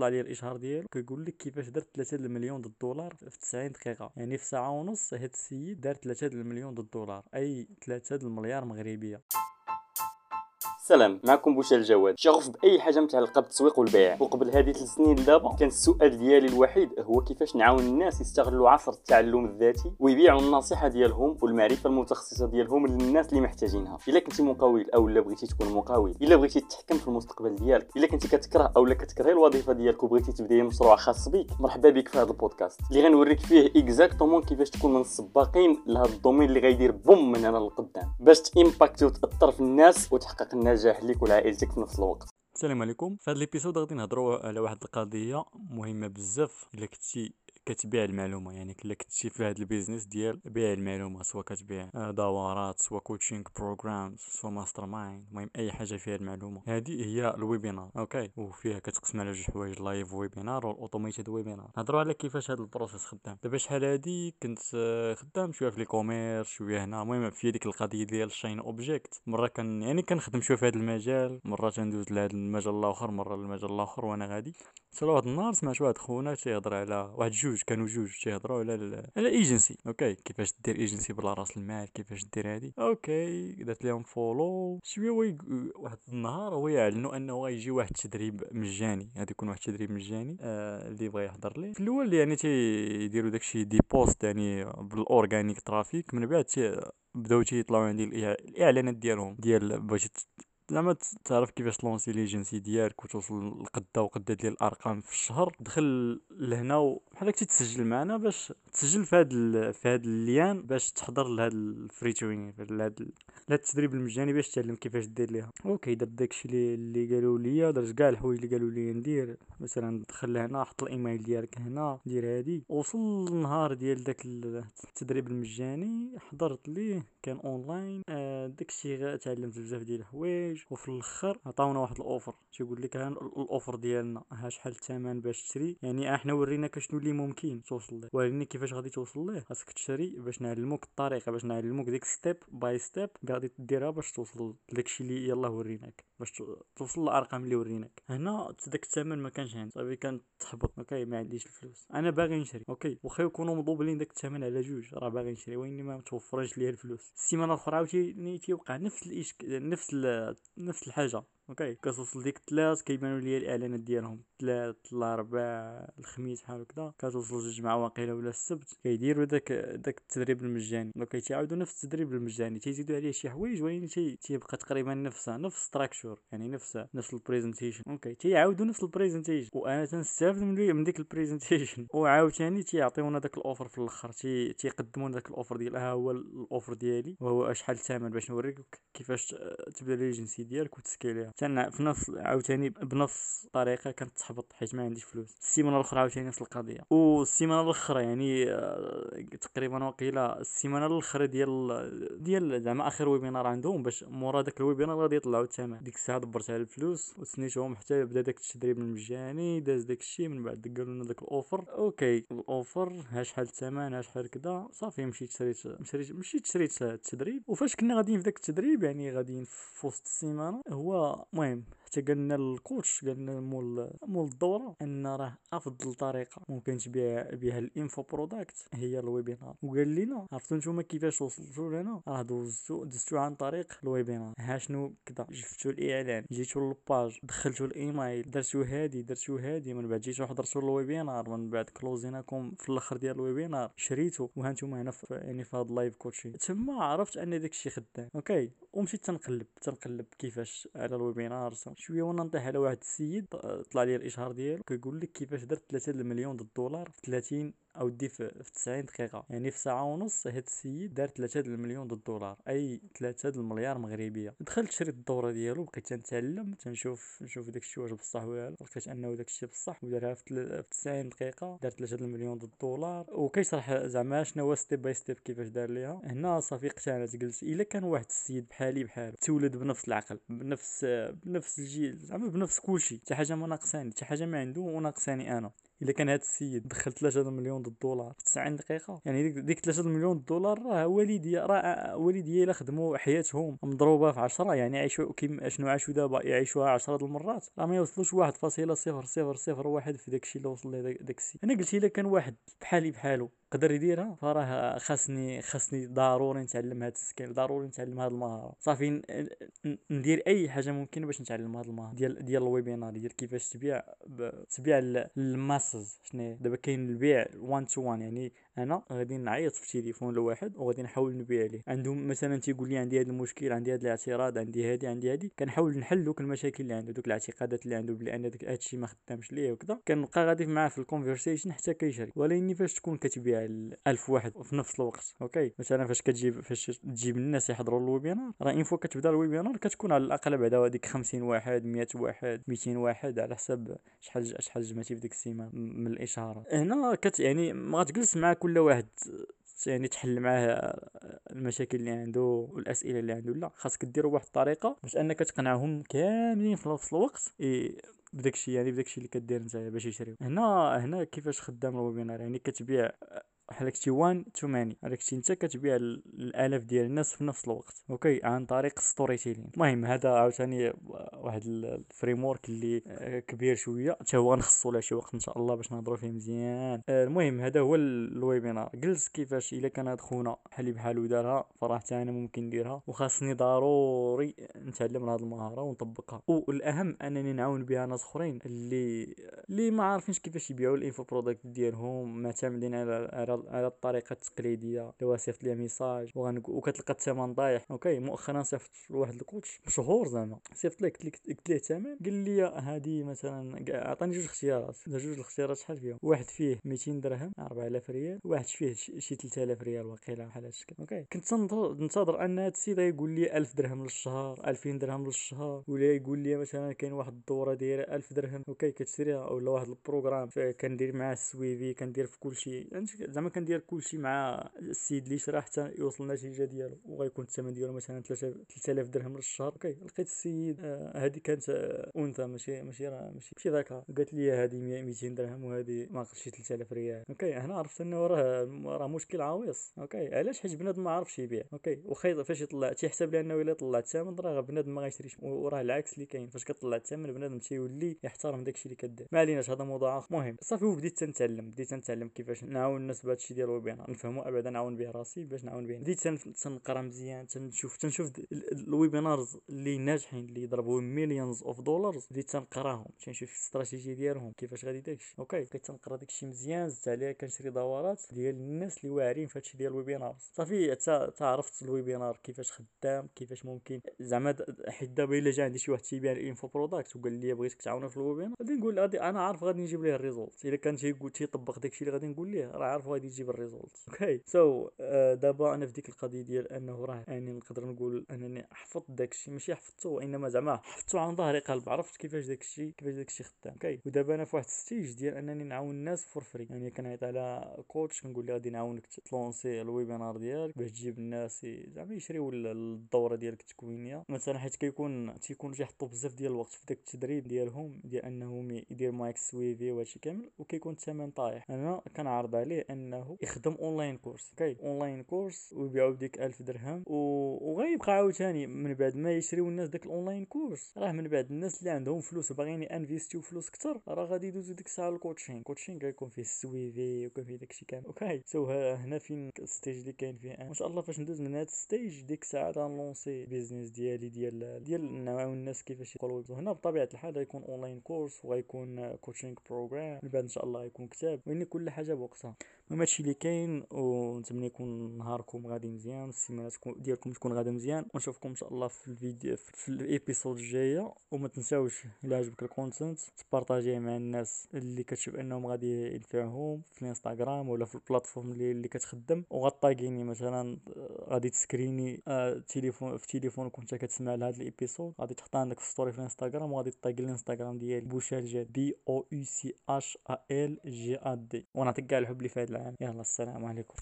طلع لي الإشهار ديالو كيقول لك كيفاش درت 3 المليون د الدولار في 90 دقيقة. يعني في ساعة ونص هاد السيد دار 3 المليون د الدولار أي 3 المليار مغربية. سلام معكم بوشا الجواد شغوف بأي حاجة متعلقه بالتسويق والبيع. وقبل هذه ثلاث سنين لدابا كان السؤال ديالي الوحيد هو كيفاش نعاون الناس يستغلوا عصر التعلم الذاتي ويبيعوا النصيحة ديالهم والمعرفة المتخصصة ديالهم للناس اللي محتاجينها. إلا كنتي مقاول أو لا بغيتي تكون مقاول إلا بغيتي تتحكم في المستقبل ديالك إلا كنتي كتكره أو لا كتكرهي الوظيفة ديالك وبغيتي تبداي مشروع خاص بك مرحبا بك في هذا البودكاست. اللي غنوريك فيه exactement كيفاش تكون من السباقين لهذا ال domaine اللي غيدير boom من هنا للقدام باش ت impacter وتأثر في الناس وتحقق النجاح ليك والعائله حياتك في نفس الوقت. السلام عليكم. في هذا ال episode غادي نهضروا على واحد القضية مهمة بزاف. إلا كنتي كتبيع المعلومة يعني كلا كنتي في هذا ال business ديال بيع المعلومة سواء كتبيع دورات سواء coaching programs سواء mastermind المهم أي حاجة فيها المعلومة. هذه هي ال webinar أوكي؟ وفيها كتقسم على جوج حوايج live webinar وال automated webinar نهضروا على كيفاش هذا ال process خدام. دابا شحال هادي؟ كنت خدام شوية في l'e-commerce شوية هنا. المهم في ديك القضية ديال الشين object مرة كان يعني كنخدم شوية في هذا المجال مرة تندوز لهذا المجال الآخر مرة للمجال الآخر وأنا غادي. صراحة واحد النهار سمعت واحد خونا تيهضر على واحد جوج كانوا جوج تيهضروا على على ايجنسي أوكي كيفاش دير ايجنسي بلا راس المال كيفاش دير هادي أوكي درت لهم follow شوية و واحد النهار هو يعلنوا انه غيجي واحد التدريب مجاني غادي يكون واحد التدريب مجاني آه اللي بغى يحضر ليه في الأول يعني تيديروا داكشي des posts يعني بال organic traffic من بعد بداو تيطلعوا عندي الاعلانات ديالهم ديال باش زعما تعرف كيفاش ت lancer l'agency ديالك وتوصل لقده وقدة ديال الأرقام في الشهر دخل لهنا بحال تسجل معنا باش تسجل في هذا في هذا ال lien باش تحضر لهذا ال free training لهذا التدريب المجاني باش تعلم كيفاش دير ليها. أوكي درت داكشي اللي اللي قالوا لي درت كاع الحوايج اللي قالوا لي ندير. مثلا دخل لهنا حط الإيميل ديالك هنا دير هادي. وصل النهار ديال داك التدريب المجاني حضرت ليه كان اونلاين آه داكشي تعلمت بزاف ديال الحوايج. وفي الأخر عطاونا واحد ال offer. تيقول لك ال offer ديالنا ها شحال الثمن باش تشري؟ يعني إحنا وريناك شنو اللي ممكن توصل له وريني كيفاش غادي توصل له خاصك تشري باش نعلموك الطريقة باش نعلموك ديك step by step غادي ديرها باش توصل لداكشي اللي يلاه وريناك باش توصل للأرقام اللي وريناك. هنا داك الثمن ما كانش عندي صافي كان تحبط. أوكي ما عنديش الفلوس. أنا باغي نشري. أوكي واخا يكونوا مضوبلين داك الثمن على جوج. راه باغي نشري وين ما توفرش ليا الفلوس. السيمانة الأخرى عاوتاني تيوقع نفس الإشك... نفس. نفس الحاجة. أوكي كتوصل ديك الثلاث كيبانوا لي الإعلانات ديالهم. الثلاث الاربعاء الخميس بحال هكذا. كتوصل جوج مع واقيلا ولا السبت. كيديروا داك داك التدريب المجاني. أوكي تيعاودوا نفس التدريب المجاني. تيزيدوا عليه شي حوايج ولكن تي تيبقى تقريبا نفسها نفس structure يعني نفس نفس ال presentation أوكي تيعاودوا نفس ال presentation وأنا تنستافد من, من ديك ال presentation وعاوتاني تيعطيونا داك ال offer في الأخر. تي تيقدموا داك ال offer ديال ها هو ال offer ديالي. وهو شحال الثمن؟ باش نوريك كيفاش تبدا l'agency ديالك وت scale يها في نفس عاوتاني بنفس الطريقة كانت تحبط حيت ما عنديش فلوس. السيمانة الأخرى عاوتاني نفس القضية. والسيمانة الأخرى يعني آه، تقريبا وقيلا السيمانة الأخرى ديال ديال زعما آخر webinar عندهم باش مورا داك ال webinar غادي يطلعوا الثمن ديك الساعة دبرت على الفلوس وسنيتهم حتى بدا داك التدريب المجاني داز داك الشيء من بعد قالوا لنا داك ال offer أوكي ال offer ها شحال الثمن ها شحال كذا صافي مشيت شريت مشيت مشيت شريت التدريب. وفاش كنا غاديين في داك التدريب يعني غاديين في وسط السيمانة هو المهم. حتى قالنا ال coach قالنا مول مول الدورة إن راه أفضل طريقة ممكن تبيع بها ال info product هي ال webinar. وقال لنا عرفتوا نتوما كيفاش وصلتوا لنا راه دوزتوا دزتوا عن طريق ال webinar. ها شنو كذا شفتوا الإعلان جيتوا لل page دخلتوا الإيميل درتوا هادي درتوا هادي من بعد جيتوا حضرتوا ال webinar من بعد close يناكم في الأخر ديال ال webinar شريتوا وها نتوما هنا في يعني في هذا ال live coaching. تما عرفت أن داكشي خدام أوكي؟ ومشيت تنقلب تنقلب كيفاش على ال webinar شوية وأنا نطيح على واحد السيد طلع لي الإشهار ديالو كيقول لك كيفاش درت 3 المليون الدولار في 30 أو دي في 90 دقيقة. يعني في ساعة ونص هاد السيد دار 3 المليون الدولار أي 3 المليار مغربية. دخلت شريت الدورة ديالو بقيت تنتعلم تنشوف نشوف داك الشيء واش بصح ولا لقيت أنه داك الشيء بصح ودارها في 90 دقيقة دار 3 المليون الدولار. وكيشرح زعما شنو هو step by step كيفاش دار ليها. هنا صافي اقتنعت قلت إلا كان واحد السيد بحالي بحالو تولد بنفس العقل بنفس بنفس تجي زعما بنفس كلشي حتى حاجة ما ناقصاني حتى حاجة ما عنده وناقصاني أنا. إلا كان هذا السيد دخل 3 مليون الدولار في 90 دقيقة. يعني ديك ديك 3 مليون الدولار راه والديا راه والديا إلا خدموا حياتهم مضروبة في 10 يعني عيشوا كيما شنو عاشوا دابا؟ يعيشوها 10 المرات. راه ما يوصلوش 1.0001 في داكشي اللي وصل ليه داك السيد أنا قلت إلا كان واحد بحالي بحالو قدر يديرها فراه خاصني خاصني ضروري نتعلم هاد السكيل ضروري نتعلم هاد المهارة. صافي ندير أي حاجة ممكنة باش نتعلم هاد المهارة ديال ديال ال webinar ديال كيفاش تبيع تبيع ال masses شنو دابا كاين البيع 1 to 1 يعني أنا غادي نعيط في التليفون لواحد وغادي نحاول نبيع ليه. عندهم مثلا تيقول لي عندي هذا المشكل عندي هذا الاعتراض عندي هذه عندي هذه كنحاول نحل دوك المشاكل اللي عنده دوك الاعتقادات اللي عنده بلي ان داك الشيء ما خدامش ليه وكذا كنبقى غادي معاه في ال conversation حتى كيشري. ولكن فاش تكون كتبيع 1000 واحد في نفس الوقت أوكي؟ مثلا فاش كتجيب فاش تجيب الناس يحضروا ال webinar راه une fois كتبدا ال webinar كتكون على الأقل بعدا هذيك 50 واحد 100 واحد 200 واحد على حسب شحال شحال جمعتي في ديك السيمانه من الاشهارات هنا كت يعني ما غتجلس مع كل واحد يعني تحل معاه المشاكل اللي عنده والأسئلة اللي عنده. لا خاصك ديروا بواحد الطريقة باش أنك تقنعهم كاملين في نفس الوقت. إيه بداكشي يعني بداكشي اللي كدير نتايا باش يشريو. هنا هنا كيفاش خدام ال webinar يعني كتبيع شي 1 to many شي انت كتبيع الآلاف ديال الناس في نفس الوقت أوكي؟ عن طريق storytelling المهم هذا عاوتاني واحد ال framework اللي آه، كبير شوية. حتى هو غنخصو له شي وقت إن شاء الله باش نهضروا فيه مزيان. آه، المهم هذا هو ال webinar جلس كيفاش إلا كان هاد خونا بحالي بحالو دارها فراه حتى أنا ممكن نديرها. وخاصني ضروري نتعلم هاد المهارة ونطبقها. والأهم أنني نعاون بها ناس أخرين اللي اللي ما عارفينش كيفاش يبيعوا ال info product ديالهم معتمدين على على الطريقة التقليدية اللي صيفط ليه message وكتلقى الثمن طايح okay مؤخرا صيفط لواحد ال coach مشهور زعما. صيفط ليه قلت ليه الثمن؟ قال لي هذه مثلا عطاني جوج اختيارات. جوج الاختيارات شحال فيهم؟ واحد فيه 200 درهم 4000 ريال واحد فيه شي 3000 ريال واقيلا بحال هادشي okay. كنت ننتظر أن هذا السيد يقول لي 1000 درهم للشهر 2000 درهم للشهر ولا يقول لي مثلا كاين واحد الدورة دايرة 1000 درهم. okay كتشريها ولا واحد ال program كندير معاه ال suivi كندير في كلشي. زعما كندير كلشي مع السيد اللي شرا حتى يوصل النتيجه ديالو وغيكون الثمن ديالو مثلا 3000 درهم للشهر okay لقيت السيد هذه آه كانت أنثى ماشي ماشي راه ماشي ماشي ذكر قالت لي هذه 200 درهم وهذه ما شي 3000 ريال. okay هنا عرفت إنه راه راه مشكل عويص. okay علاش؟ حيت بنادم ما عارفش يبيع. okay وخا فاش يطلع تيحسب لأنه إلا طلع الثمن راه بنادم ما غيشريش وراه العكس اللي كاين. فاش كطلع الثمن بنادم تيولي يحترم داكشي اللي كدير. ما عليناش هذا موضوع آخر. مهم. صافي وبديت تنتعلم. بديت نتعلم كيفاش نعاون الناس بهذا الشيء ديال ال webinar نفهمو ابدا نعاون به راسي باش نعاون به بديت تنقرا مزيان تنشوف تنشوف ال webinars اللي ناجحين اللي يضربوا millions of dollars بديت تنقراهم تنشوف الاستراتيجيه ديالهم كيفاش غادي داكشي. okay بقيت تنقرا داكشي مزيان زدت عليه كنشري دورات ديال الناس اللي واعرين في هادشي ديال ال webinars صافي تعرفت ال webinar كيفاش خدام كيفاش ممكن. زعما حيت دابا إلا جا عندي شي واحد تيبيع ال info product وقال لي بغيتك تعاوني في ال webinar غادي نقول أنا عارف غادي نجيب ليه ال result إلا كان تيطبق داكشي اللي غادي نقول ليه راه عارف غادي يجيب ال result okay. so so, uh, دابا أنا في ديك القضية ديال أنه راه يعني نقدر نقول أنني حفظت داكشي ماشي حفظته انما زعما حفظته عن ظهر قلب عرفت كيفاش داكشي كيفاش داكشي خدام. okay ودابا أنا في واحد stage ديال أنني نعاون الناس for free يعني كنعيط على coach كنقول له غادي نعاونك تلونسي ال webinar ديالك باش تجيب الناس زعما يشريو الدورة ديالك التكوينية. مثلا حيت كيكون تيكون تيحطوا بزاف ديال الوقت في داك التدريب ديالهم ديال أنهم يدير معاك suivi وهادشي كامل وكيكون الثمن طايح. أنا كنعرض عليه إنه يخدم online course okay؟ online course ويبيعوا بديك 1000 درهم و... وغيبقى عاوتاني من بعد ما يشريو الناس داك ال online course. راه من بعد الناس اللي عندهم فلوس وباغيين انفيستيو فلوس كثر راه غادي يدوزو ديك الساعة ال coaching coaching غيكون فيه ال suivi ويكون فيه داكشي كامل okay؟ so هنا فين ال stage اللي كاين فيه ان شاء الله فاش ندوز من هاد ال stage ديك الساعة غنلونسي business ديالي ديال ديال نعاون الناس كيفاش يقولوا هنا بطبيعة الحال غيكون online course وغيكون coaching program من بعد إن شاء الله غيكون كتاب وإن كل حاجة بوقتها. المهم هادشي اللي كاين ونتمنى يكون نهاركم غادي مزيان السيمانه ديالكم تكون غادا مزيان ونشوفكم ان شاء الله في الفيديو في ال episode الجايه وما تنساوش الا عجبك ال content تبارطاجيه مع الناس اللي كتشوف انهم غادي ينفعهم في الانستغرام ولا في ال platform اللي, اللي كتخدم وتطاقيني مثلا غادي تسكريني تليفون في تليفونك وانت كتسمع لهذا ال episode غادي تحط عندك في story في الانستغرام وغادي تطاقي الانستغرام ديالي بوشال جاد B O U C H A L J A D ونعطيك كاع الحب اللي في هذا يلا السلام عليكم.